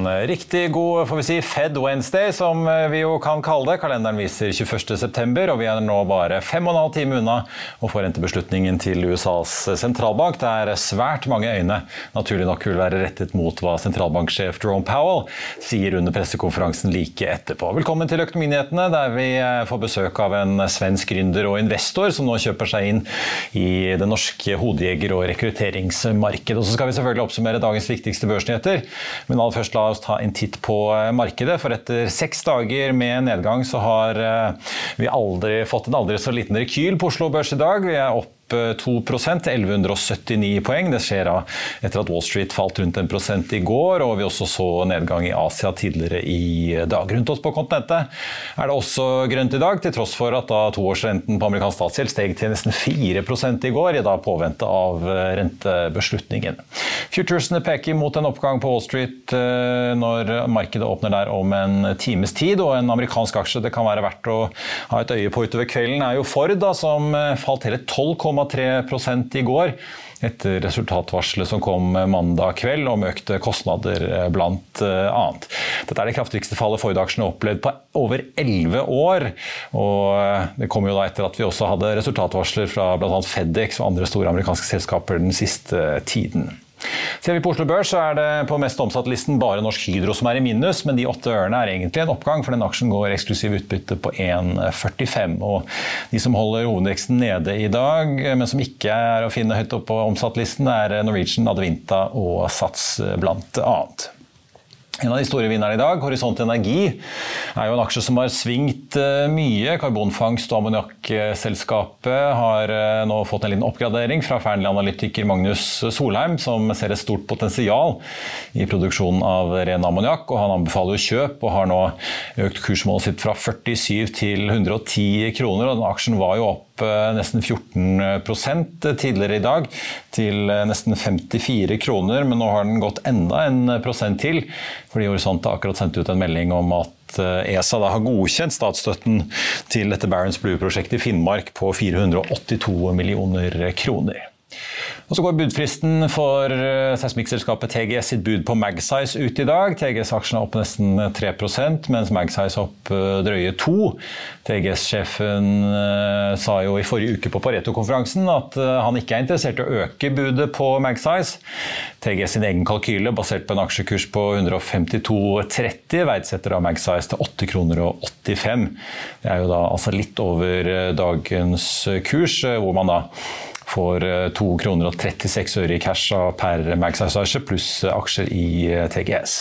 En riktig god får vi si, Fed Wednesday, som vi jo kan kalle det. Kalenderen viser 21.9, og vi er nå bare fem og en halv time unna å få rentebeslutningen til USAs sentralbank, der svært mange øyne naturlig nok vil være rettet mot hva sentralbanksjef Jerome Powell sier under pressekonferansen like etterpå. Velkommen til Økonominyhetene, der vi får besøk av en svensk gründer og investor som nå kjøper seg inn i det norske hodejeger- og rekrutteringsmarkedet. Og så skal vi selvfølgelig oppsummere dagens viktigste børsnyheter. men aller først la oss ta en titt på eh, markedet. For etter seks dager med nedgang så har eh, vi aldri fått en aldri så liten rekyl på Oslo Børs i dag. Vi er opp 2% 1179 poeng. Det skjer etter at Wall Street falt rundt en prosent i går, og vi også så nedgang i Asia tidligere i dag. Rundt oss på kontinentet er det også grønt i dag, til tross for at da toårsrenten på amerikansk statsgjeld steg til nesten 4 i går, i da påvente av rentebeslutningen. Futuresene peker mot en oppgang på Wall Street når markedet åpner der om en times tid, og en amerikansk aksje det kan være verdt å ha et øye på utover kvelden, er jo Ford, da, som falt hele 12,5 3,3 i går etter resultatvarselet som kom mandag kveld om økte kostnader, bl.a. Dette er det kraftigste fallet Ford-aksjene har opplevd på over 11 år. og Det kom jo da etter at vi også hadde resultatvarsler fra bl.a. Fedex og andre store amerikanske selskaper den siste tiden. Ser vi på Oslo Børs, så er det på mest omsatt-listen bare Norsk Hydro som er i minus, men de åtte ørene er egentlig en oppgang, for den aksjen går eksklusiv utbytte på 1,45. Og de som holder hovedveksten nede i dag, men som ikke er å finne høyt oppe på omsatt-listen, er Norwegian, Advinta og Sats blant annet. En av de store vinnerne i dag, Horisont Energi, er jo en aksje som har svingt mye. Karbonfangst- og ammoniakkselskapet har nå fått en liten oppgradering fra Fearnley-analytiker Magnus Solheim, som ser et stort potensial i produksjonen av ren ammoniakk. Han anbefaler kjøp, og har nå økt kursmålet sitt fra 47 til 110 kroner. og den Aksjen var jo opp nesten 14% tidligere i dag, til nesten 54 kroner. Men nå har den gått enda en prosent til, fordi Horisont har akkurat sendt ut en melding om at ESA da har godkjent statsstøtten til dette Barents Blue-prosjektet i Finnmark på 482 millioner kroner. Og så går budfristen for seismikkselskapet TGS sitt bud på Magsize ut i dag. TGS-aksjen er opp nesten 3 mens Magsize opp drøye 2 TGS-sjefen sa jo i forrige uke på Pareto-konferansen at han ikke er interessert i å øke budet på Magsize. TGS sin egen kalkyle, basert på en aksjekurs på 152,30, verdsetter da Magsize til 8 kroner og 85. Det er jo da altså litt over dagens kurs, hvor man da får 2 kroner og 36 øre i cash per Magsize pluss aksjer i TGS.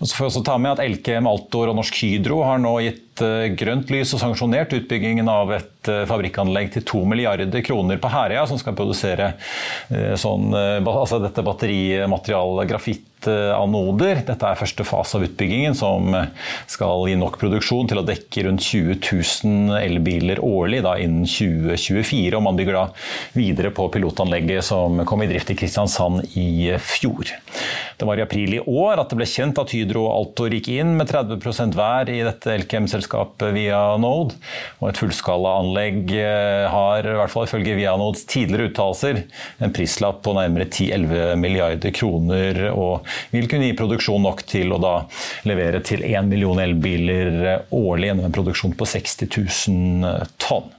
Og så får jeg også ta med at Elkem, Altor og Norsk Hydro har nå gitt grønt lys og sanksjonert utbyggingen av et fabrikkanlegg til 2 milliarder kroner på Herøya, som skal produsere sånn, altså dette batterimaterialet grafittanoder. Dette er første fase av utbyggingen, som skal gi nok produksjon til å dekke rundt 20 000 elbiler årlig da, innen 2024. Og man bygger da videre på pilotanlegget som kom i drift i Kristiansand i fjor. Det var i april i år at det ble kjent at Hydro og Altor gikk inn med 30% hver i dette Elkem-selskapet via Node. Og et fullskalaanlegg har, i hvert fall ifølge Vianods tidligere uttalelser, en prislapp på nærmere 10-11 milliarder kroner, og vil kunne gi produksjon nok til å da levere til 1 million elbiler årlig gjennom en produksjon på 60 000 tonn.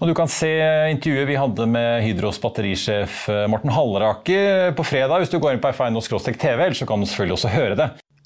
Og Du kan se intervjuet vi hadde med Hydros batterisjef eh, Morten Halleraker på fredag hvis du går inn på f1.no-tv, eller så kan du selvfølgelig også høre det.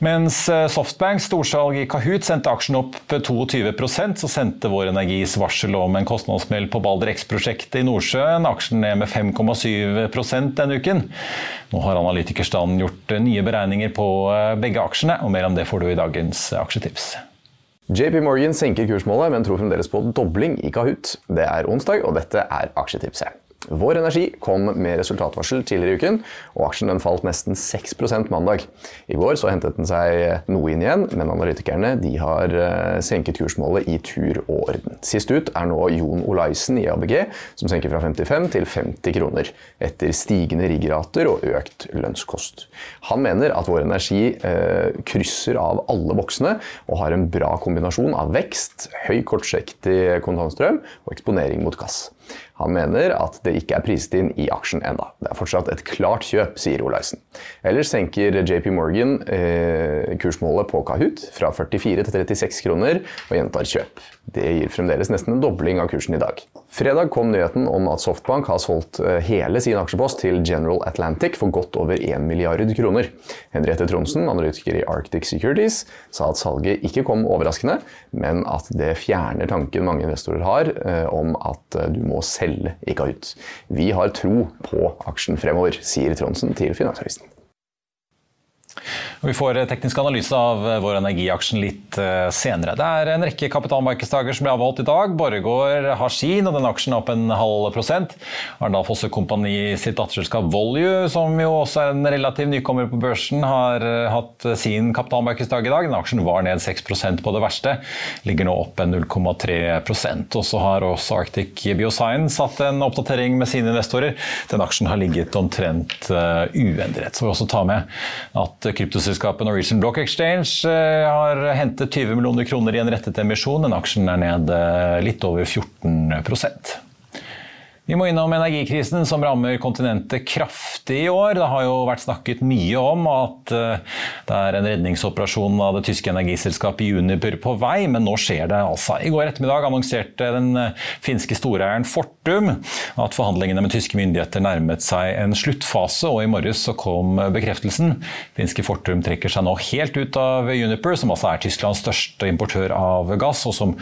Mens eh, Softbanks storsalg i Kahoot sendte aksjen opp 22% så sendte Vår Energis varsel om en kostnadssmell på Balder X-prosjektet i Nordsjøen aksjen ned med 5,7% denne uken. Nå har analytikerstanden gjort eh, nye beregninger på eh, begge aksjene, og mer om det får du i dagens aksjetips. JP Morgan senker kursmålet, men tror fremdeles på dobling i Kahoot. Det er onsdag, og dette er aksjetipset. Vår Energi kom med resultatvarsel tidligere i uken, og aksjen den falt nesten 6 mandag. I går så hentet den seg noe inn igjen, men analytikerne har eh, senket kursmålet i tur og orden. Sist ut er nå Jon Olaisen i ABG, som senker fra 55 til 50 kroner, etter stigende riggrater og økt lønnskost. Han mener at Vår Energi eh, krysser av alle boksene og har en bra kombinasjon av vekst, høy kortsiktig kontantstrøm og eksponering mot gass. Han mener at det ikke er priset inn i aksjen enda. Det er fortsatt et klart kjøp, sier Olaisen. Ellers senker JP Morgan eh, kursmålet på Kahoot fra 44 til 36 kroner og gjentar kjøp. Det gir fremdeles nesten en dobling av kursen i dag. Fredag kom nyheten om at Softbank har solgt eh, hele sin aksjepost til General Atlantic for godt over 1 milliard kroner. Henriette Tronsen, analytiker i Arctic Securities, sa at salget ikke kom overraskende, men at det fjerner tanken mange investorer har eh, om at du må selge i Kahoot. Vi har tro på aksjen fremover, sier Trondsen til Finansavisen. Vi får teknisk analyse av vår energiaksjen litt eh, senere. Det er en rekke kapitalmarkedsdager som blir avholdt i dag. Borregaard har sin, og den aksjen er opp en halv prosent. Arendal Fosse Kompani sitt datterselskap Volue, som jo også er en relativ nykommer på børsen, har eh, hatt sin kapitalmarkedsdag i dag. Den aksjen var ned 6% på det verste, ligger nå opp en 0,3% Og så har også Arctic Bioscience satt en oppdatering med sine investorer. Den aksjen har ligget omtrent uendret. Så vi også ta med at kryptosystemet Aksjeselskapet Norwegian Block Exchange eh, har hentet 20 millioner kroner i en rettet emisjon. Den aksjen er ned eh, litt over 14 vi må innom energikrisen som rammer kontinentet kraftig i år. Det har jo vært snakket mye om at eh, det er en redningsoperasjon av det tyske energiselskapet Juniper på vei, men nå skjer det altså. I går ettermiddag annonserte den eh, finske storeieren Fortum at forhandlingene med tyske myndigheter nærmet seg en sluttfase, og i morges så kom bekreftelsen. Finske Fortum trekker seg nå helt ut av Juniper, som altså er Tysklands største importør av gass, og som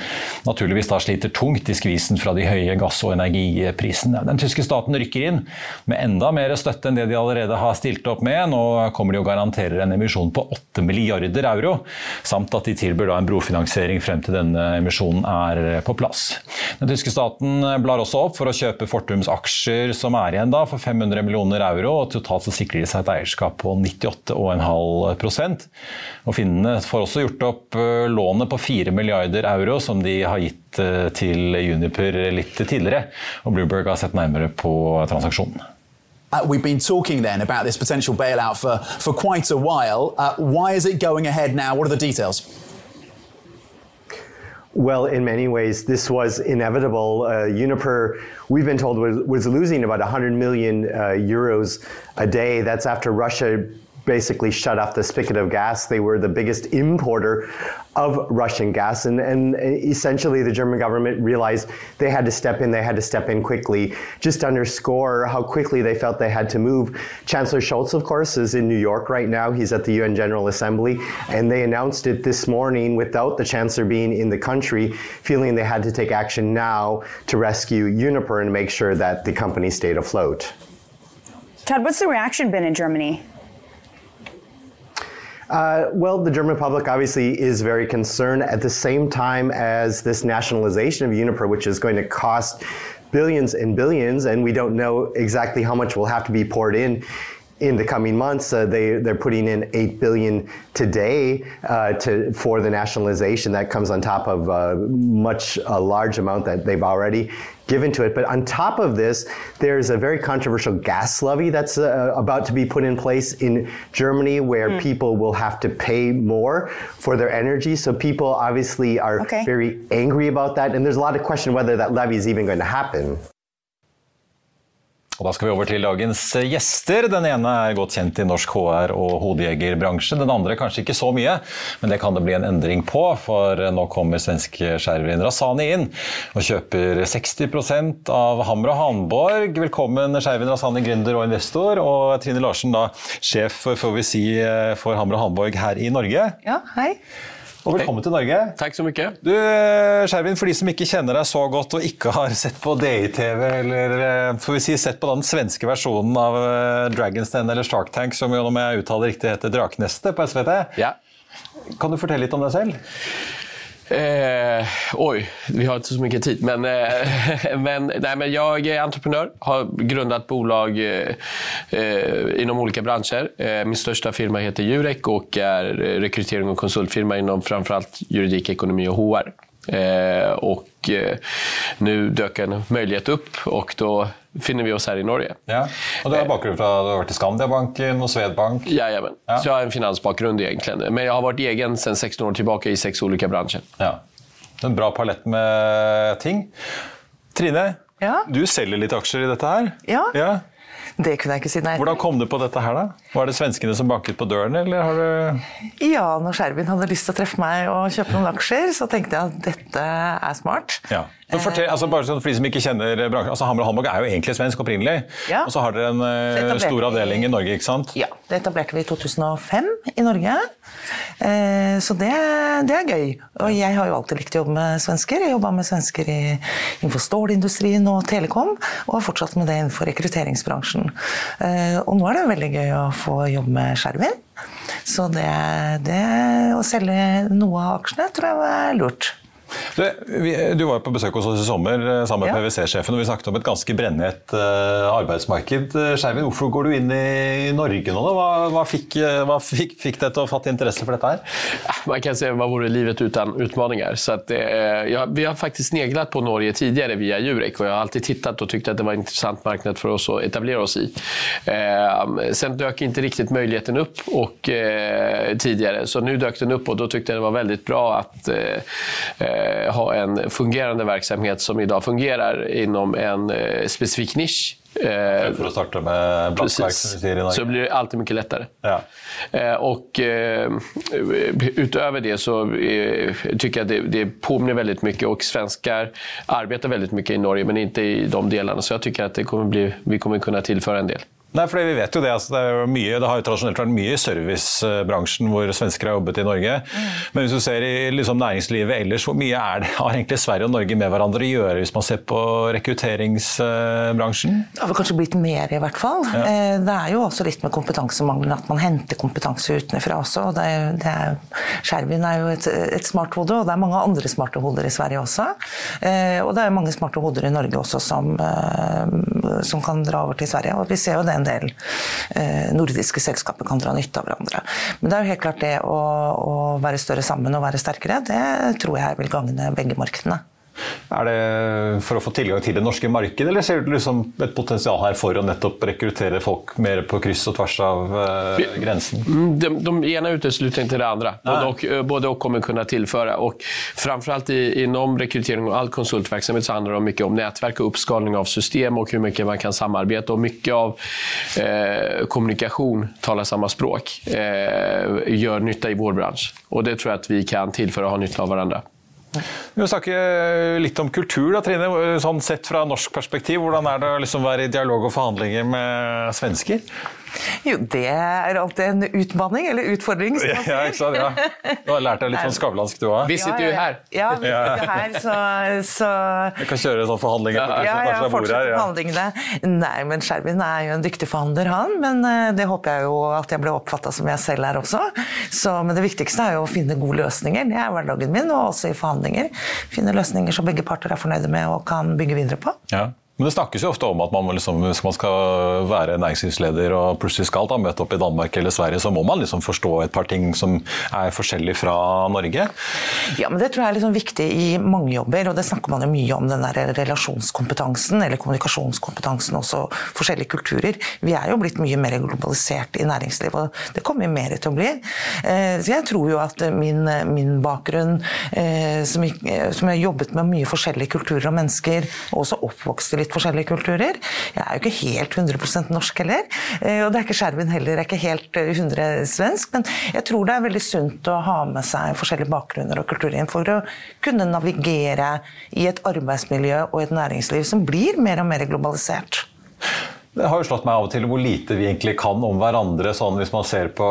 naturligvis da sliter tungt i skvisen fra de høye gass- og energiprisene prisen. Den tyske staten rykker inn med enda mer støtte enn det de allerede har stilt opp med. Nå kommer de og garanterer en emisjon på 8 milliarder euro, samt at de tilbyr en brofinansiering frem til denne emisjonen er på plass. Den tyske staten blar også opp for å kjøpe Fortums aksjer som er igjen da for 500 millioner euro, og totalt så sikrer de seg et eierskap på 98,5% Og Finnene får også gjort opp eh, lånet på 4 milliarder euro som de har gitt Eh, til Juniper litt tidligere, og Bloomberg har sett nærmere på transaksjonen. Uh, we've been talking then about this potential bailout for, for quite a while. Uh, why is it going ahead now? What are the details? Well, in many ways, this was inevitable. Uh, Uniper, we've been told, was, was losing about 100 million uh, euros a day. That's after Russia basically shut off the spigot of gas. They were the biggest importer of Russian gas. And, and essentially, the German government realized they had to step in, they had to step in quickly. Just underscore how quickly they felt they had to move, Chancellor Schultz, of course, is in New York right now. He's at the UN General Assembly. And they announced it this morning without the Chancellor being in the country, feeling they had to take action now to rescue Uniper and make sure that the company stayed afloat. Todd, what's the reaction been in Germany? Uh, well, the German public obviously is very concerned at the same time as this nationalization of Uniper, which is going to cost billions and billions, and we don't know exactly how much will have to be poured in in the coming months, uh, they they're putting in eight billion today uh, to for the nationalization. That comes on top of uh, much a large amount that they've already given to it. But on top of this, there's a very controversial gas levy that's uh, about to be put in place in Germany, where people will have to pay more for their energy. So people obviously are Okay. very angry about that, and there's a lot of question whether that levy is even going to happen. Og Da skal vi over til dagens gjester. Den ene er godt kjent i norsk HR- og hodejegerbransje. Den andre kanskje ikke så mye, men det kan det bli en endring på. For nå kommer svenske Shervin Rasani inn og kjøper 60 av Hammer og Hanborg. Velkommen, Shervin Rasani, gründer og investor. Og Trine Larsen, da, sjef for, får vi si, for Hammer og Hanborg her i Norge. Ja, hei. Og velkommen til Norge. Takk så mye. Du, Skjervin, for de som ikke kjenner deg så godt og ikke har sett på DI-TV, eller eh, får vi si sett på den svenske versjonen av eh, Dragons Den eller Shark Tank, som jo, om jeg uttaler riktig heter Draknestet på SVT, Ja. kan du fortelle litt om deg selv? Eh, oj, vi har inte så mycket tid. Men, eh, men, nej, men jag är entreprenör, har grundat bolag eh, eh, inom olika branscher. Eh, min största firma heter Jurek och är rekrytering och konsultfirma inom framförallt juridik, ekonomi och HR. Eh, och nu dök en möjlighet upp och då finner vi oss her i Norge. Ja. Og du har bakgrunn fra du har vært i Skandiabanken og Swedbank. Jajamän. Ja. Så jeg har en finansbakgrunn, egentlig. Men jeg har vært egen siden 16 år tilbake i seks ulike bransjer. Ja. En bra palett med ting. Trine, Ja? du selger litt aksjer i dette her. Ja. Det kunne jeg ikke si nei. Hvordan kom du på dette her, da? Var det svenskene som banket på døren, eller har du Ja, når Skjervin hadde lyst til å treffe meg og kjøpe noen aksjer, så tenkte jeg at dette er smart. Ja. Men fortell, altså bare sånn for de som ikke kjenner bransjen, altså Hammer og Hamburg er jo egentlig svensk opprinnelig. Ja. Og så har dere en eh, stor avdeling i Norge, ikke sant? Ja, det etablerte vi i 2005 i Norge. Eh, så det, det er gøy. Og jeg har jo alltid likt å jobbe med svensker. Jeg jobba med svensker i, innenfor stålindustrien og telekom, og har fortsatt med det innenfor rekrutteringsbransjen. Eh, og nå er det veldig gøy å få jobbe med Skjervin. Så det, det å selge noe av aksjene tror jeg er lurt. Du, vi, du var jo på besøk hos oss i sommer eh, sammen med Ja. PwC-sjefen, og vi snakket om et ganske brennhett uh, arbeidsmarked. Eh, Skjervin, hvorfor går du inn i Norge nå? da? Hva, hva, fikk, hva fikk, fikk deg til å fatte interesse for dette her? Man kan säga vad vore livet uten utfordringer. Så att, eh, ja, vi har faktisk sneglet på Norge tidligere via Jurek og jeg har alltid tittet og tyckt at det var en interessant marknad for oss å etablere oss i. Eh, sen dök ikke riktig muligheten opp og, eh, tidligere, så nå dök den opp, og da syntes jeg det var veldig bra at eh, eh, ha en fungerande verksamhet som idag fungerar inom en eh, specifik nisch. Eh, For å starte med blattverk, som sier så blir det alltid mycket lättare. Ja. Eh, och eh, utöver det så eh, tycker jag att det, det påminner väldigt mycket och svenskar arbetar väldigt mycket i Norge men inte i de delarna. Så jag tycker att det kommer bli, vi kommer kunna tillföra en del. Nei, for vi vet jo Det altså det, er jo mye, det har jo tradisjonelt vært mye i servicebransjen hvor svensker har jobbet i Norge. Men hvis du ser i liksom, næringslivet ellers, hvor mye er det, har egentlig Sverige og Norge med hverandre å gjøre hvis man ser på rekrutteringsbransjen? Det har vel kanskje blitt mer, i hvert fall. Ja. Det er jo også litt med kompetansemangelen at man henter kompetanse utenfra også. og Det er, det er, Skjervin er jo et, et smart hode, og det er mange andre smarte hoder i Sverige også. Eh, Og det er mange smarte hoder i Norge også som, eh, som kan dra over til Sverige. Og vi ser jo det en del eh, nordiske selskaper kan dra nytte av hverandre. Men det er jo helt klart det å, å være større sammen og være sterkere, det tror jeg vil gagne begge markedene. Er det for å få tilgang til det norske markedet, eller ser du liksom et potensial her for å nettopp rekruttere folk mer på kryss og tvers av uh, grensen? Mm, De, de ene utesluter ikke det andre. Både og, eh, både og kommer kunne tilføre. Og framförallt i, innom rekrytering og all konsultverksamhet så handlar det mye om nettverk og oppskaling av system og hvor mye man kan samarbeide. Og mye av eh, kommunikasjon taler samme språk, eh, gjør nytta i vår bransch. Og det tror jeg at vi kan tilføre og ha nytte av varandra. Vi må snakke litt om kultur, da, Trine. Sånn sett fra norsk perspektiv, hvordan er det å liksom være i dialog og forhandlinger med svensker? Jo, det er alltid en utfordring, eller utfordring. som man Ja, ikke sant? Ja. Du har lært deg litt sånn skavlansk, du òg? Vi sitter jo her. Ja, vi sitter her, så, så Vi kan kjøre sånn forhandlinger på ja, ja, fortsette forhandlingene. Nei, men Skjervin er jo en dyktig forhandler, han. Men eh, det håper jeg jo at jeg ble oppfatta som jeg selv er også. Så, men det viktigste er jo å finne gode løsninger. Det er hverdagen min, og også i forhandlinger. Finne løsninger som begge parter er fornøyde med og kan bygge videre på. Ja. Men det snakkes jo ofte om at man liksom, hvis man skal være næringslivsleder og plutselig skal da møte opp i Danmark eller Sverige, så må man liksom forstå et par ting som er forskjellig fra Norge? Ja, men Det tror jeg er liksom viktig i mange jobber, og det snakker man jo mye om. Den der relasjonskompetansen eller kommunikasjonskompetansen, også forskjellige kulturer. Vi er jo blitt mye mer globalisert i næringslivet, og det kommer vi mer til å bli. Eh, så jeg tror jo at min, min bakgrunn, eh, som jeg har jobbet med mye forskjellige kulturer og mennesker, og også oppvokst litt litt forskjellige kulturer. Jeg er jo ikke helt 100% norsk heller. Eh, og det er ikke Skjervin heller, jeg er ikke helt 100 eh, svensk. Men jeg tror det er veldig sunt å ha med seg forskjellige bakgrunner og kulturer for å kunne navigere i et arbeidsmiljø og et næringsliv som blir mer og mer globalisert. Det har jo slått meg av og til hvor lite vi egentlig kan om hverandre. sånn Hvis man ser på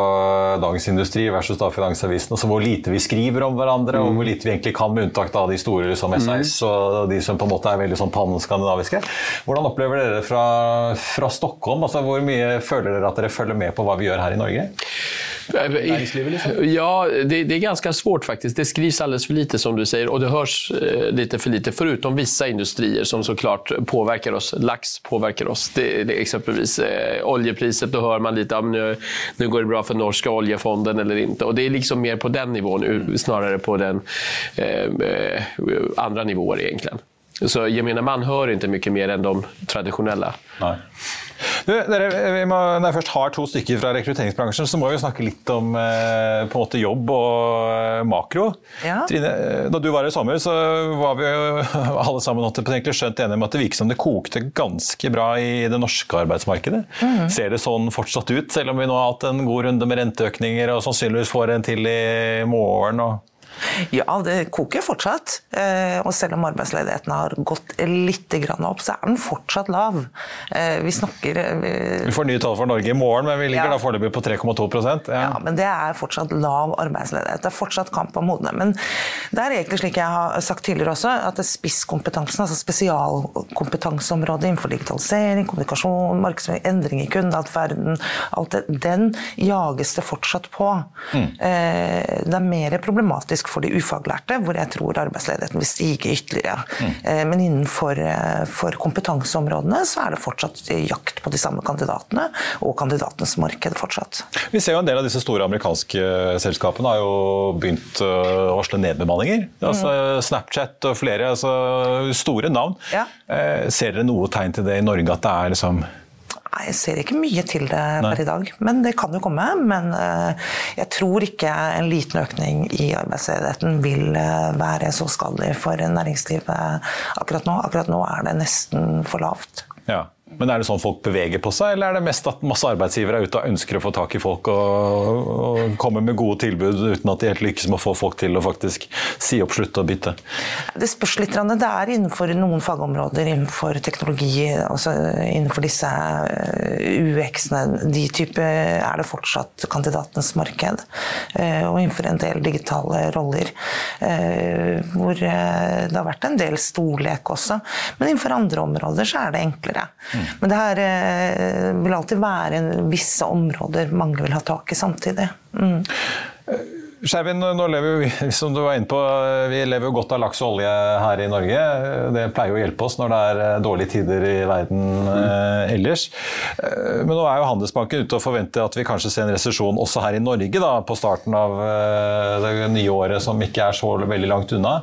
Dagens Industri versus da Finansavisen, altså hvor lite vi skriver om hverandre, og hvor lite vi egentlig kan, med unntak av de store som SAS mm. og de som på en måte er veldig sånn panskandinaviske. Hvordan opplever dere fra, fra Stockholm? Altså, hvor mye føler dere at dere følger med på hva vi gjør her i Norge? Liksom? Ja, det, det, är ganska svårt faktiskt. Det skrivs alldeles för lite som du säger och det hörs eh, lite för lite. Förutom vissa industrier som såklart påverkar oss. Lax påverkar oss. Det, det exempelvis eh, oljepriset, då hör man lite om nu, nu går det bra för norska oljefonden eller inte. Och det är liksom mer på den nivån snarare på den eh, eh, andra nivåer egentligen. Så gemene man hör inte mycket mer än de traditionella. Nej. Du, dere, må, når jeg først har to stykker fra rekrutteringsbransjen, så må vi snakke litt om eh, måte jobb og eh, makro. Ja. Trine, eh, da du var i sommer, så var vi jo alle sammen skjønt enige om at det virket som det kokte ganske bra i det norske arbeidsmarkedet. Mm. Ser det sånn fortsatt ut, selv om vi nå har hatt en god runde med renteøkninger og sannsynligvis får en til i morgen? og ja, det koker fortsatt. Eh, og selv om arbeidsledigheten har gått litt opp, så er den fortsatt lav. Eh, vi snakker Vi, Vi får nye tall for Norge i morgen, men vi ligger ja. da foreløpig på 3,2 ja. ja, men det er fortsatt lav arbeidsledighet. Det er fortsatt kamp om hodene. Men det er egentlig slik jeg har sagt tidligere også, at spisskompetansen, altså spesialkompetanseområdet innenfor digitalisering, kommunikasjon, markedsføring, endring i kundeatferden, alt det, den jages det fortsatt på. Mm. Det er mer problematisk for de ufaglærte, hvor jeg tror arbeidsledigheten vil stige ytterligere. Mm. Men innenfor for kompetanseområdene så er det fortsatt jakt på de samme kandidatene, og kandidatenes marked fortsatt. Vi ser jo en del av disse store amerikanske selskapene har jo begynt å varsle nedbemanninger. Altså mm. Snapchat og flere, altså store navn. Ja. Eh, ser dere noe tegn til det i Norge, at det er liksom Nei, Jeg ser ikke mye til det per i dag, men det kan jo komme. Men eh, jeg tror ikke en liten økning i arbeidsledigheten vil eh, være så skadelig for næringslivet akkurat nå. Akkurat nå er det nesten for lavt. Ja. Men er det sånn folk beveger på seg, eller er det mest at masse arbeidsgivere er ute og ønsker å få tak i folk og, og kommer med gode tilbud uten at de helt lykkes med å få folk til å faktisk si opp, slutte og bytte? Det spørs litt. Det er innenfor noen fagområder, innenfor teknologi, altså innenfor disse eh, UX-ene, de type er det fortsatt kandidatenes marked. Eh, og innenfor en del digitale roller eh, hvor det har vært en del storlek også. Men innenfor andre områder så er det enklere. Men det her eh, vil alltid være visse områder mange vil ha tak i samtidig. Mm. Skjervin, nå lever vi, som du var inne på, vi lever jo godt av laks og olje her i Norge. Det pleier å hjelpe oss når det er eh, dårlige tider i verden eh, ellers. Eh, men nå er jo Handelsbanken ute og forventer at vi kanskje ser en resesjon også her i Norge da, på starten av eh, det nye året, som ikke er så veldig langt unna.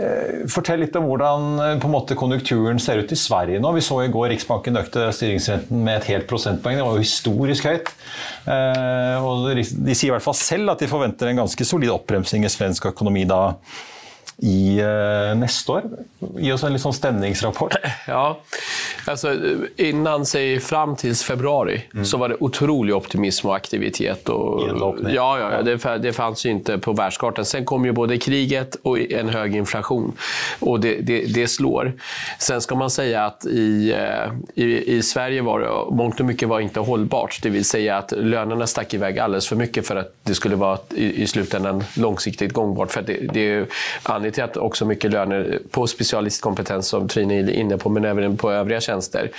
Eh, fortell litt om hvordan eh, måte, konjunkturen ser ut i Sverige nå. Vi så i går Riksbanken økte styringsrenten med et helt prosentpoeng. Det var jo historisk høyt. Eh, og de sier i hvert fall selv at de forventer en ganske solid oppbremsing i svensk økonomi da i uh, neste år? Gi oss en litt sånn stemningsrapport. Ja, altså Innan sig fram til februari mm. så var det utrolig optimisme og aktivitet. Och, ja, ja, det, det fanns jo ikke på verdenskartet. Sen kom jo både kriget og en høy inflasjon. Og det, det, det, slår. Sen skal man si at i, eh, i, i, Sverige var det mångt og mye var ikke holdbart. Det vil si at lønnene stakk i vei alldeles for mye for at det skulle være i, i en langsiktig gangbart. For det, det, er till att också mycket löner på specialistkompetens som Trine är inne på, men även på övriga tjänster tjänster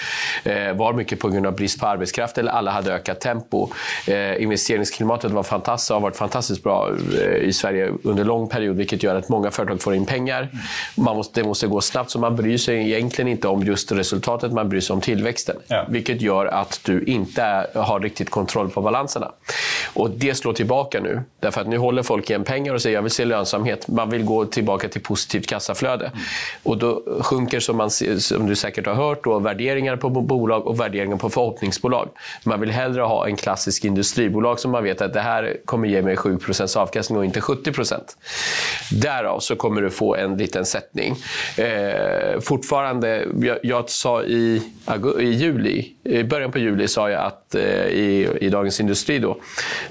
eh, var mycket på grund av brist på arbetskraft eller alla hade ökat tempo. Eh, investeringsklimatet var fantastiskt, har varit fantastiskt bra eh, i Sverige under lång period vilket gör att många företag får in pengar. Man måste, det måste gå snabbt så man bryr sig egentligen inte om just resultatet, man bryr sig om tillväxten. Ja. Vilket gör att du inte har riktigt kontroll på balanserna. Och det slår tillbaka nu. Därför att nu håller folk igen pengar och säger jag vill se lönsamhet. Man vill gå tillbaka till positivt kassaflöde. Och då sjunker, som, man, som du säkert har hört, då, värderingar på bolag och värderingar på förhoppningsbolag. Man vill hellre ha en klassisk industribolag som man vet att det här kommer ge mig 7% avkastning och inte 70% Därav så kommer du få en liten sättning. Eh, fortfarande, jag, jag sa i, i juli, i början på juli sa jag att, eh, i, i Dagens Industri då,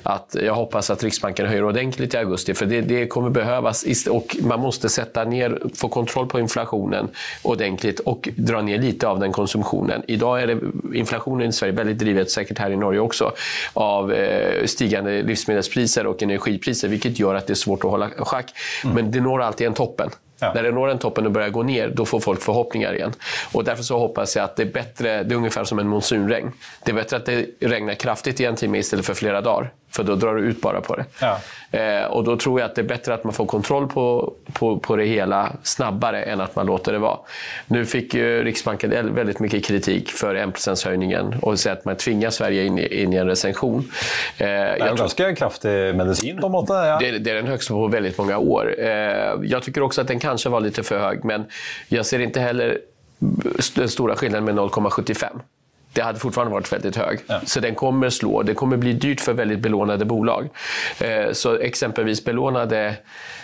att jag hoppas att Riksbanken höjer ordentligt i augusti, för det, det kommer behövas. Och man måste sätta ner, få kontroll på inflationen ordentligt och dra ner lite av den konsumtionen. Idag är det, inflationen i Sverige väldigt drivet, säkert här i Norge också, av eh, stigande livsmedelspriser och energipriser, vilket gör att det är svårt att hålla schack. Men det når alltid en toppen. Ja. När det når den toppen och börjar gå ner, då får folk förhoppningar igen. Och därför så hoppas jag att det är bättre, det är ungefär som en monsunregn. Det är bättre att det regnar kraftigt i en timme istället för flera dagar. För då drar du ut bara på det. Ja. Eh, och då tror jag att det är bättre att man får kontroll på, på, på det hela snabbare än att man låter det vara. Nu fick ju Riksbanken väldigt mycket kritik för 1%-höjningen och säger att man tvingar Sverige in i, in i en recension. Eh, Det er en ganska kraftig medicin på något sätt. Ja. det, det är den högsta på väldigt många år. Eh, jag tycker också att den kanske var lite för hög, men jag ser inte heller den stora skillnaden med 0,75. Det hade fortfarande varit väldigt hög. Så den kommer slå. Det kommer bli dyrt för väldigt belånade bolag. Eh, så exempelvis belånade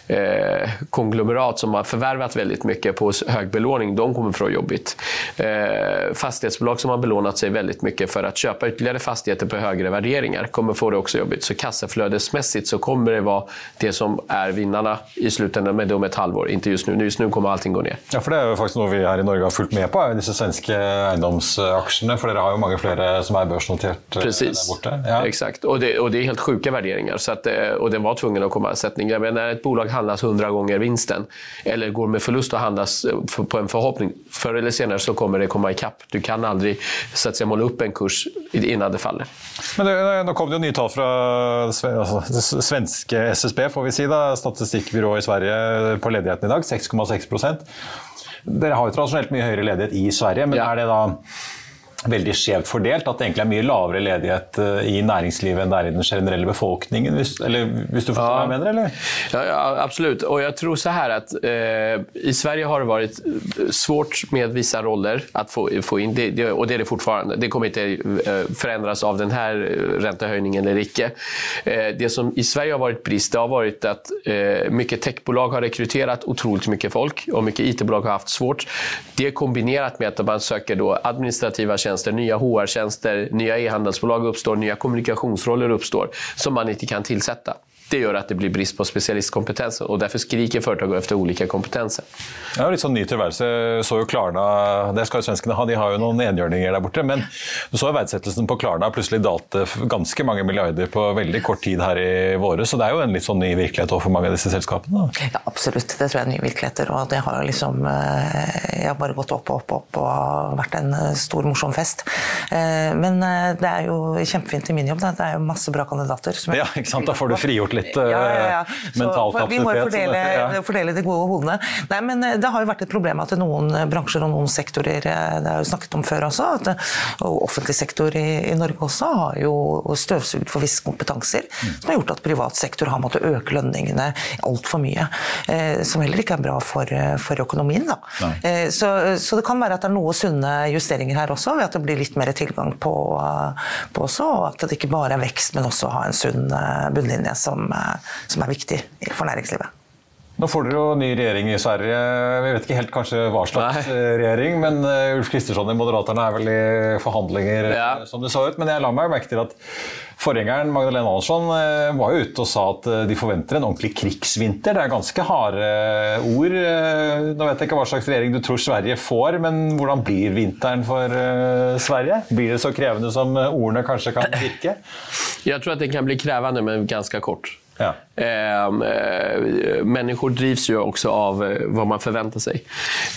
eh, konglomerat som har förvärvat väldigt mycket på høy hög belåning, de kommer få jobbigt. Eh, fastighetsbolag som har belånat sig väldigt mycket för att köpa ytterligare fastigheter på högre värderingar kommer få det också jobbigt. Så kassaflödesmässigt så kommer det vara det som är vinnarna i slutändan, men det om ett halvår. Inte just nu. Just nu kommer allting gå ner. Ja, for Det er jo faktisk noe vi her i Norge har fulgt med på, er disse svenske eiendomsaksjene. For dere har jo mange flere som er børsnotert eh, Precis. der borte. Ja. Exakt. Och det, och det är helt sjuka värderingar. Så att, eh, och den var tvungen att komma sättning. Men när ett bolag handlas 100 gånger vinsten eller går med förlust och handlas eh, på en förhoppning, förr eller senare så kommer det komma ikapp. Du kan aldrig så att säga, måla upp en kurs innan det faller. Men det, nå kom det jo nye tall fra altså, svenske SSB, får vi si, da, statistikkbyrået i Sverige, på ledigheten i dag. 6,6% Dere har jo tradisjonelt mye høyere ledighet i Sverige, men Ja. er det da veldig skjevt fordelt? At det egentlig er mye lavere ledighet eh, i næringslivet enn det er i den generelle befolkningen? Hvis, eller, hvis du forstår hva jeg mener, eller? Ja, ja, absolut. Og jeg tror så her at eh, i Sverige har det vært svårt med vissa roller å få, få inn. Det, det, og det er det fortfarande. Det kommer ikke eh, förändras av den rentehøyningen räntehöjningen eller ikke. Eh, det som i Sverige har vært brist, det har vært at eh, mycket techbolag har rekryterat utrolig mye folk og mye IT-bolag har hatt svårt. Det kombinert med at man søker administrative administrativa tjänster, nya HR-tjänster, nya e-handelsbolag uppstår, nya kommunikationsroller uppstår som man inte kan tillsätta. Det gör att det blir brist på specialistkompetens och därför skriker företag efter olika kompetenser. Det er jo litt sånn ny tilværelse. Så jo Klarna, Det skal jo svenskene ha, de har jo noen enhjørninger der borte. Men du så jo verdsettelsen på Klarna plutselig dalte ganske mange milliarder på veldig kort tid her i våre. Så det er jo en litt sånn ny virkelighet for mange av disse selskapene. da. Ja, absolutt. Det tror jeg er nye virkeligheter. Og det har jo liksom eh, Jeg har bare gått opp og opp, opp og vært en eh, stor, morsom fest. Eh, Men det er jo kjempefint i min jobb. da. Det er jo masse bra kandidater. som Ja, ikke sant? Da får du frigjort litt eh, Ja, ja. Så mental for Vi må kapasitet. fordele, fordele de gode hodene. Nei, men eh, Det har jo vært et problem at noen eh, bransjer og noen sektorer eh, Det har jo snakket om før også, at, eh, og offentlig sektor i, i Norge også har jo støvsugd for visse kompetanser, Mm. som har gjort at privat sektor har måttet øke lønningene altfor mye. Eh, som heller ikke er bra for, eh, for økonomien. Da. Eh, så, så det kan være at det er noen sunne justeringer her også, ved at det blir litt mer tilgang på, eh, på også, og at det ikke bare er vekst, men også ha en sunn eh, bunnlinje som, eh, som er viktig for næringslivet. Nå får dere jo ny regjering i Sverige. Vi vet ikke helt kanskje hva slags Nei. eh, regjering, men eh, Ulf Kristersson i Moderaterna er vel i forhandlinger, Ja. eh, som det så ut. Men jeg la meg merke til at forgjengeren Magdalena Andersson var jo ute og sa at de forventer en ordentlig krigsvinter. Det er ganske harde ord. Nå vet jeg ikke hva slags regjering du tror Sverige får, men hvordan blir vinteren for Sverige? Blir det så krevende som ordene kanskje kan virke? Jeg tror at det kan bli krevende, men ganske kort. Ja. Ehm, eh, människor drivs ju också av hva vad man förväntar sig.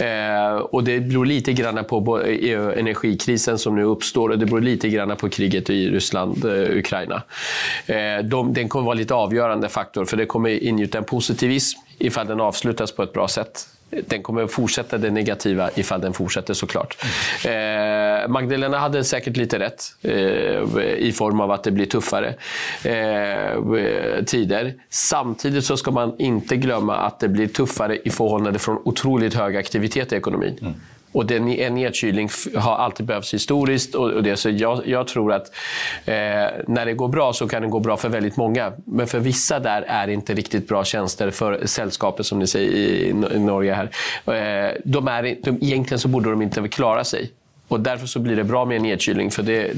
Eh, och det beror lite grann på eh, energikrisen som nu uppstår och det beror lite grann på kriget i Ryssland, eh, Ukraina. Eh, de, den kommer vara lite avgörande faktor för det kommer ingjuta en positivism ifall den avslutas på ett bra sätt den kommer fortsätta det negativa ifall den fortsätter såklart. Eh, Magdalena hade säkert lite rätt eh, i form av att det blir tuffare eh, tider. Samtidigt så ska man inte glömma att det blir tuffare i förhållande från otroligt hög aktivitet i ekonomin. Mm. Och den, en nedkylning har alltid behövts historiskt. Och, det, så jag, jag tror att eh, när det går bra så kan det gå bra för väldigt många. Men för vissa där är det inte riktigt bra tjänster för sällskapet som ni säger i, i Norge. här. Eh, de är, de, egentligen så borde de inte klara sig. Och därför så blir det bra med en nedkylning för det,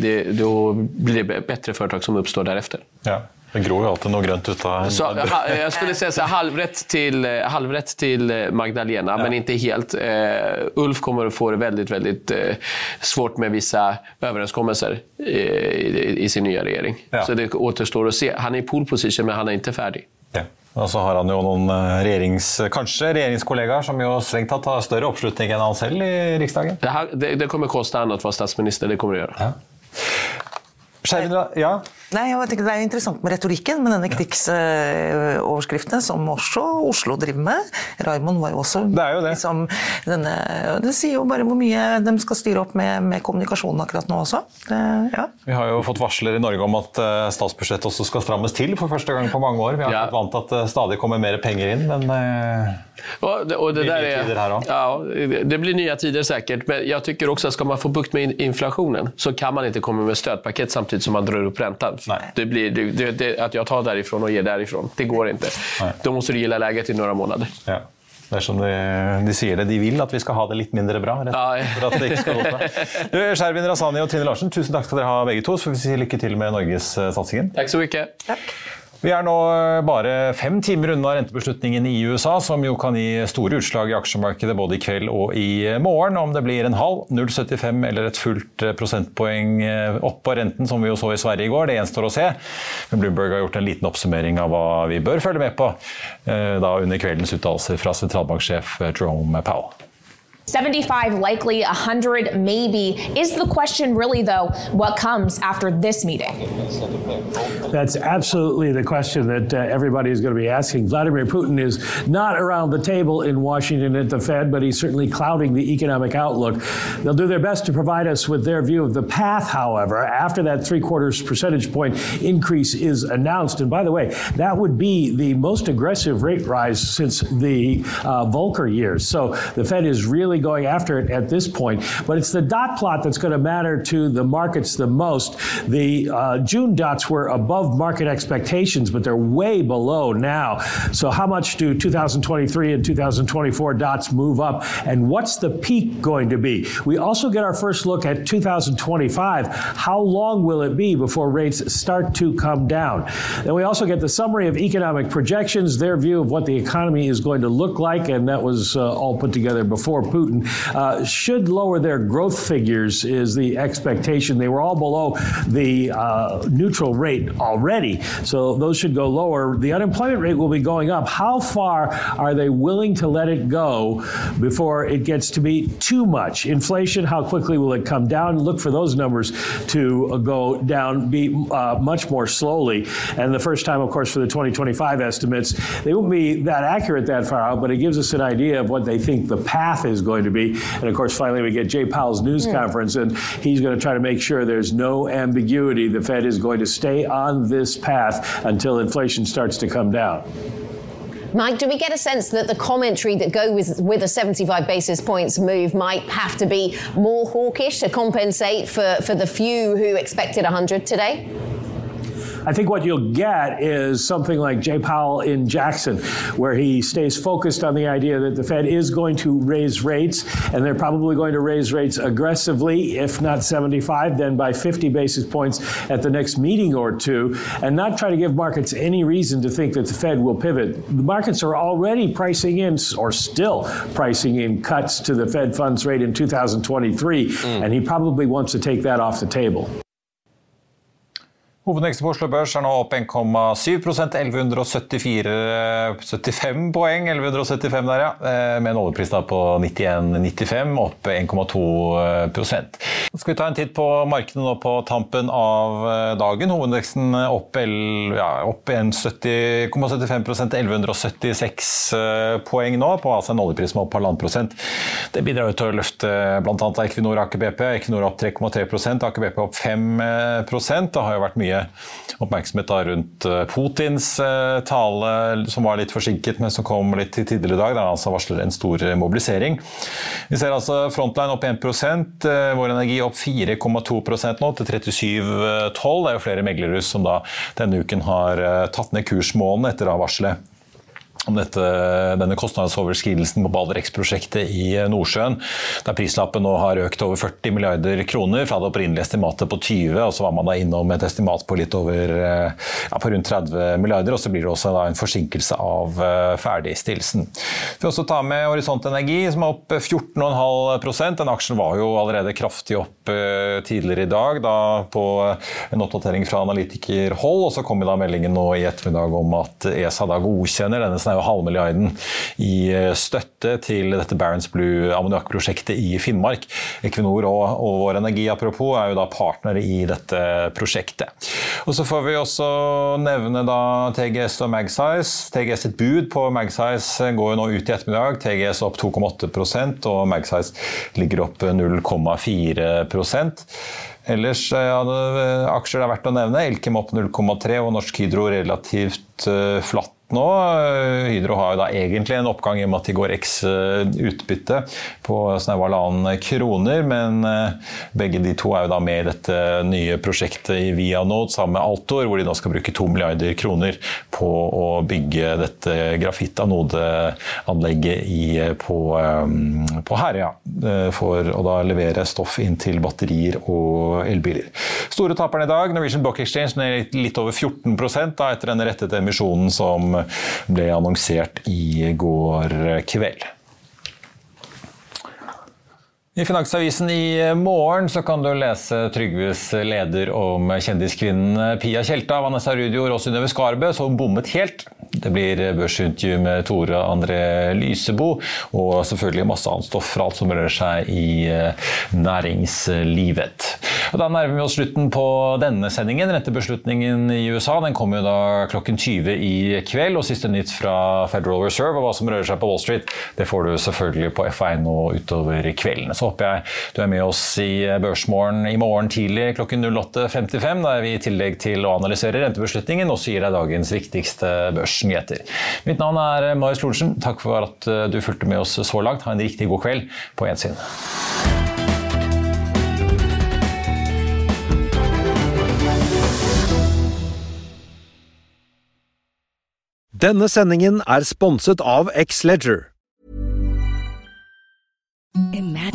blir det bättre företag som uppstår därefter. Ja. Det gror jo alltid noe grønt ut av så, Jeg skulle si så halvrett til, halvrett til eh, Magdalena, ja. men ikke helt. Uh, Ulf kommer å få det veldig väldigt uh, svårt med vissa overenskommelser uh, i, i, sin nye regjering. Ja. Så det återstår å se. Han er i pole position, men han er ikke ferdig. Ja. Og så har han jo noen regjerings, kanskje regjeringskollegaer som jo strengt tatt har større oppslutning enn han selv i Riksdagen? Det, her, det, det kommer koste han å være statsminister, det kommer det gjøre. Ja. Skjervindra, ja? Nei, jeg tenker Det er interessant med retorikken, med denne krigsoverskriftene, som også Oslo driver med. Raymond var jo også Det er jo det. Liksom, denne, det sier jo bare hvor mye de skal styre opp med, med kommunikasjonen akkurat nå også. Det, ja. Vi har jo fått varsler i Norge om at uh, statsbudsjettet også skal strammes til for første gang på mange år. Vi har ja. vært vant til at det uh, stadig kommer mer penger inn, men og det, och det, det, er, ja, det blir nye tider sikkert, men jeg tycker også at skal man få bukt med inflationen så kan man ikke komme med stödpaket samtidig som man drar opp räntan. Det blir, det, det, att jag tar därifrån och ger därifrån, det går inte. Nej. Då måste du gilla läget i några månader. Ja. Det er som de, de, sier det, de vil at vi skal ha det litt mindre bra. Rett, ja, for at det ikke skal gå. Du, Skjervin Rasani og Trine Larsen, tusen takk skal dere ha begge to. Så får vi si lykke til med norgessatsingen. Takk så mye. Takk. Vi er nå eh, bare fem timer unna rentebeslutningen i USA, som jo kan gi store utslag i aksjemarkedet både i kveld og i morgen. Om det blir en halv, 0,75 eller et fullt eh, prosentpoeng eh, opp på renten, som vi jo så i Sverige i går, det gjenstår å se. Men Bloomberg har gjort en liten oppsummering av hva vi bør følge med på da under kveldens uttalelser fra sentralbanksjef Jerome Powell. 75 likely, 100 maybe. Is the question really, though, what comes after this meeting? That's absolutely the question that uh, everybody is going to be asking. Vladimir Putin is not around the table in Washington at the Fed, but he's certainly clouding the economic outlook. They'll do their best to provide us with their view of the path, however, after that three quarters percentage point increase is announced. And by the way, that would be the most aggressive rate rise since the uh, Volcker years. So the Fed is really going after it at this point. But it's the dot plot that's going to matter to the markets the most. The uh, June dots were above market expectations, but they're way below now. So, how much do 2023 and 2024 dots move up? And what's the peak going to be? We also get our first look at 2025. How long will it be before rates start to come down? Then we also get the summary of economic projections, their view of what the economy is going to look like, and that was uh, all put together before Putin Putin, uh, should lower their growth figures, is the expectation. They were all below the uh, neutral rate already, so those should go lower. The unemployment rate will be going up. How far are they willing to let it go before it gets to be too much? Inflation, how quickly will it come down? Look for those numbers to go down, be uh, much more slowly. And the first time, of course, for the 2025 estimates, they won't be that accurate that far out, but it gives us an idea of what they think the path is going going to be. And of course, finally, we get Jay Powell's news mm. conference, and he's going to try to make sure there's no ambiguity. The Fed is going to stay on this path until inflation starts to come down. Mike, do we get a sense that the commentary that goes with, with a 75 basis points move might have to be more hawkish to compensate for, for the few who expected 100 today? I think what you'll get is something like Jay Powell in Jackson, where he stays focused on the idea that the Fed is going to raise rates, and they're probably going to raise rates aggressively, if not 75, then by 50 basis points at the next meeting or two, and not try to give markets any reason to think that the Fed will pivot. The markets are already pricing in, or still pricing in, cuts to the Fed funds rate in 2023, mm. and he probably wants to take that off the table. Hovedveksten på Oslo Børs er nå opp 1,7 1174 poeng. 1175 der, ja. Eh, med en oljepris på 91,95, opp 1,2 Nå skal vi ta en titt på markedet nå på tampen av eh, dagen. Hovedveksten opp, ja, opp 70,75% 1176 poeng nå, på altså en oljepris med opp halvannen prosent. Det bidrar til å løfte bl.a. Equinor og Aker BP. Equinor opp 3,3 Aker BP opp 5% Det har jo vært mye mye oppmerksomhet rundt eh, Putins eh, tale, som var litt forsinket, men som kom litt tidligere i dag, der han altså varsler en stor eh, mobilisering. Vi ser altså Frontline opp 1 Vår Energi opp 4,2 nå, til 37,12. Det er jo flere meglerhus som da denne uken har tatt ned kursmålene etter da varselet om dette, denne kostnadsoverskridelsen på Balder X-prosjektet i Nordsjøen, der prislappen nå har økt over 40 milliarder kroner fra det opprinnelige estimatet på 20, og så var man da innom et estimat på litt over ja, på rundt 30 milliarder, og så blir det også en forsinkelse av uh, ferdigstillelsen. Vi også ta med Horisont Energi, som er opp 14,5% Den aksjen var jo allerede kraftig opp tidligere i dag, da på en oppdatering fra analytikerhold, og så kom da meldingen nå i ettermiddag om at ESA da godkjenner denne er jo halvmilliarden i eh, støtte til dette Barents Blue ammoniakkprosjektet i Finnmark. Equinor og, og Vår Energi apropos er jo da partnere i dette prosjektet. Og Så får vi også nevne da TGS og Magsize. TGS sitt bud på Magsize går jo nå ut i ettermiddag. TGS opp 2,8% og Magsize ligger opp 0,4% Ellers ja, ja, aksjer det er verdt å nevne. Elkem opp 0,3 og Norsk Hydro relativt uh, flatt nå. Hydro har jo da egentlig en oppgang i og med at de går X eh, utbytte på snau halvannen kroner, men eh, begge de to er jo da med i dette nye prosjektet i Vianode sammen med Altor, hvor de nå skal bruke to milliarder kroner på å bygge dette grafittanodeanlegget på, eh, på Herøya, for å da levere stoff inn til batterier og elbiler. Store taperne i dag, Norwegian Block Exchange ned litt over 14 da, etter den rettede emisjonen som ble annonsert i går kveld. I Finansavisen i morgen så kan du lese Trygves leder om kjendiskvinnen Pia Tjelta, Vanessa Rudior og Synnøve Skarbø, som bommet helt. Det blir børsintervju med Tore André Lysebo, og selvfølgelig masse annet stoff fra alt som rører seg i eh, næringslivet. Og da nærmer vi oss slutten på denne sendingen. Rentebeslutningen i USA den kommer jo da klokken 20 i kveld. Og siste nytt fra Federal Reserve og hva som rører seg på Wall Street, det får du selvfølgelig på F1 nå utover kvelden så håper jeg du er med oss i Børsmorgen i morgen tidlig klokken 08.55, der vi i tillegg til å analysere rentebeslutningen også gir deg dagens viktigste børsnyheter. Mitt navn er Marius Lorentzen. Takk for at du fulgte med oss så langt. Ha en riktig god kveld. På gjensyn. Denne sendingen er sponset av X-Leger.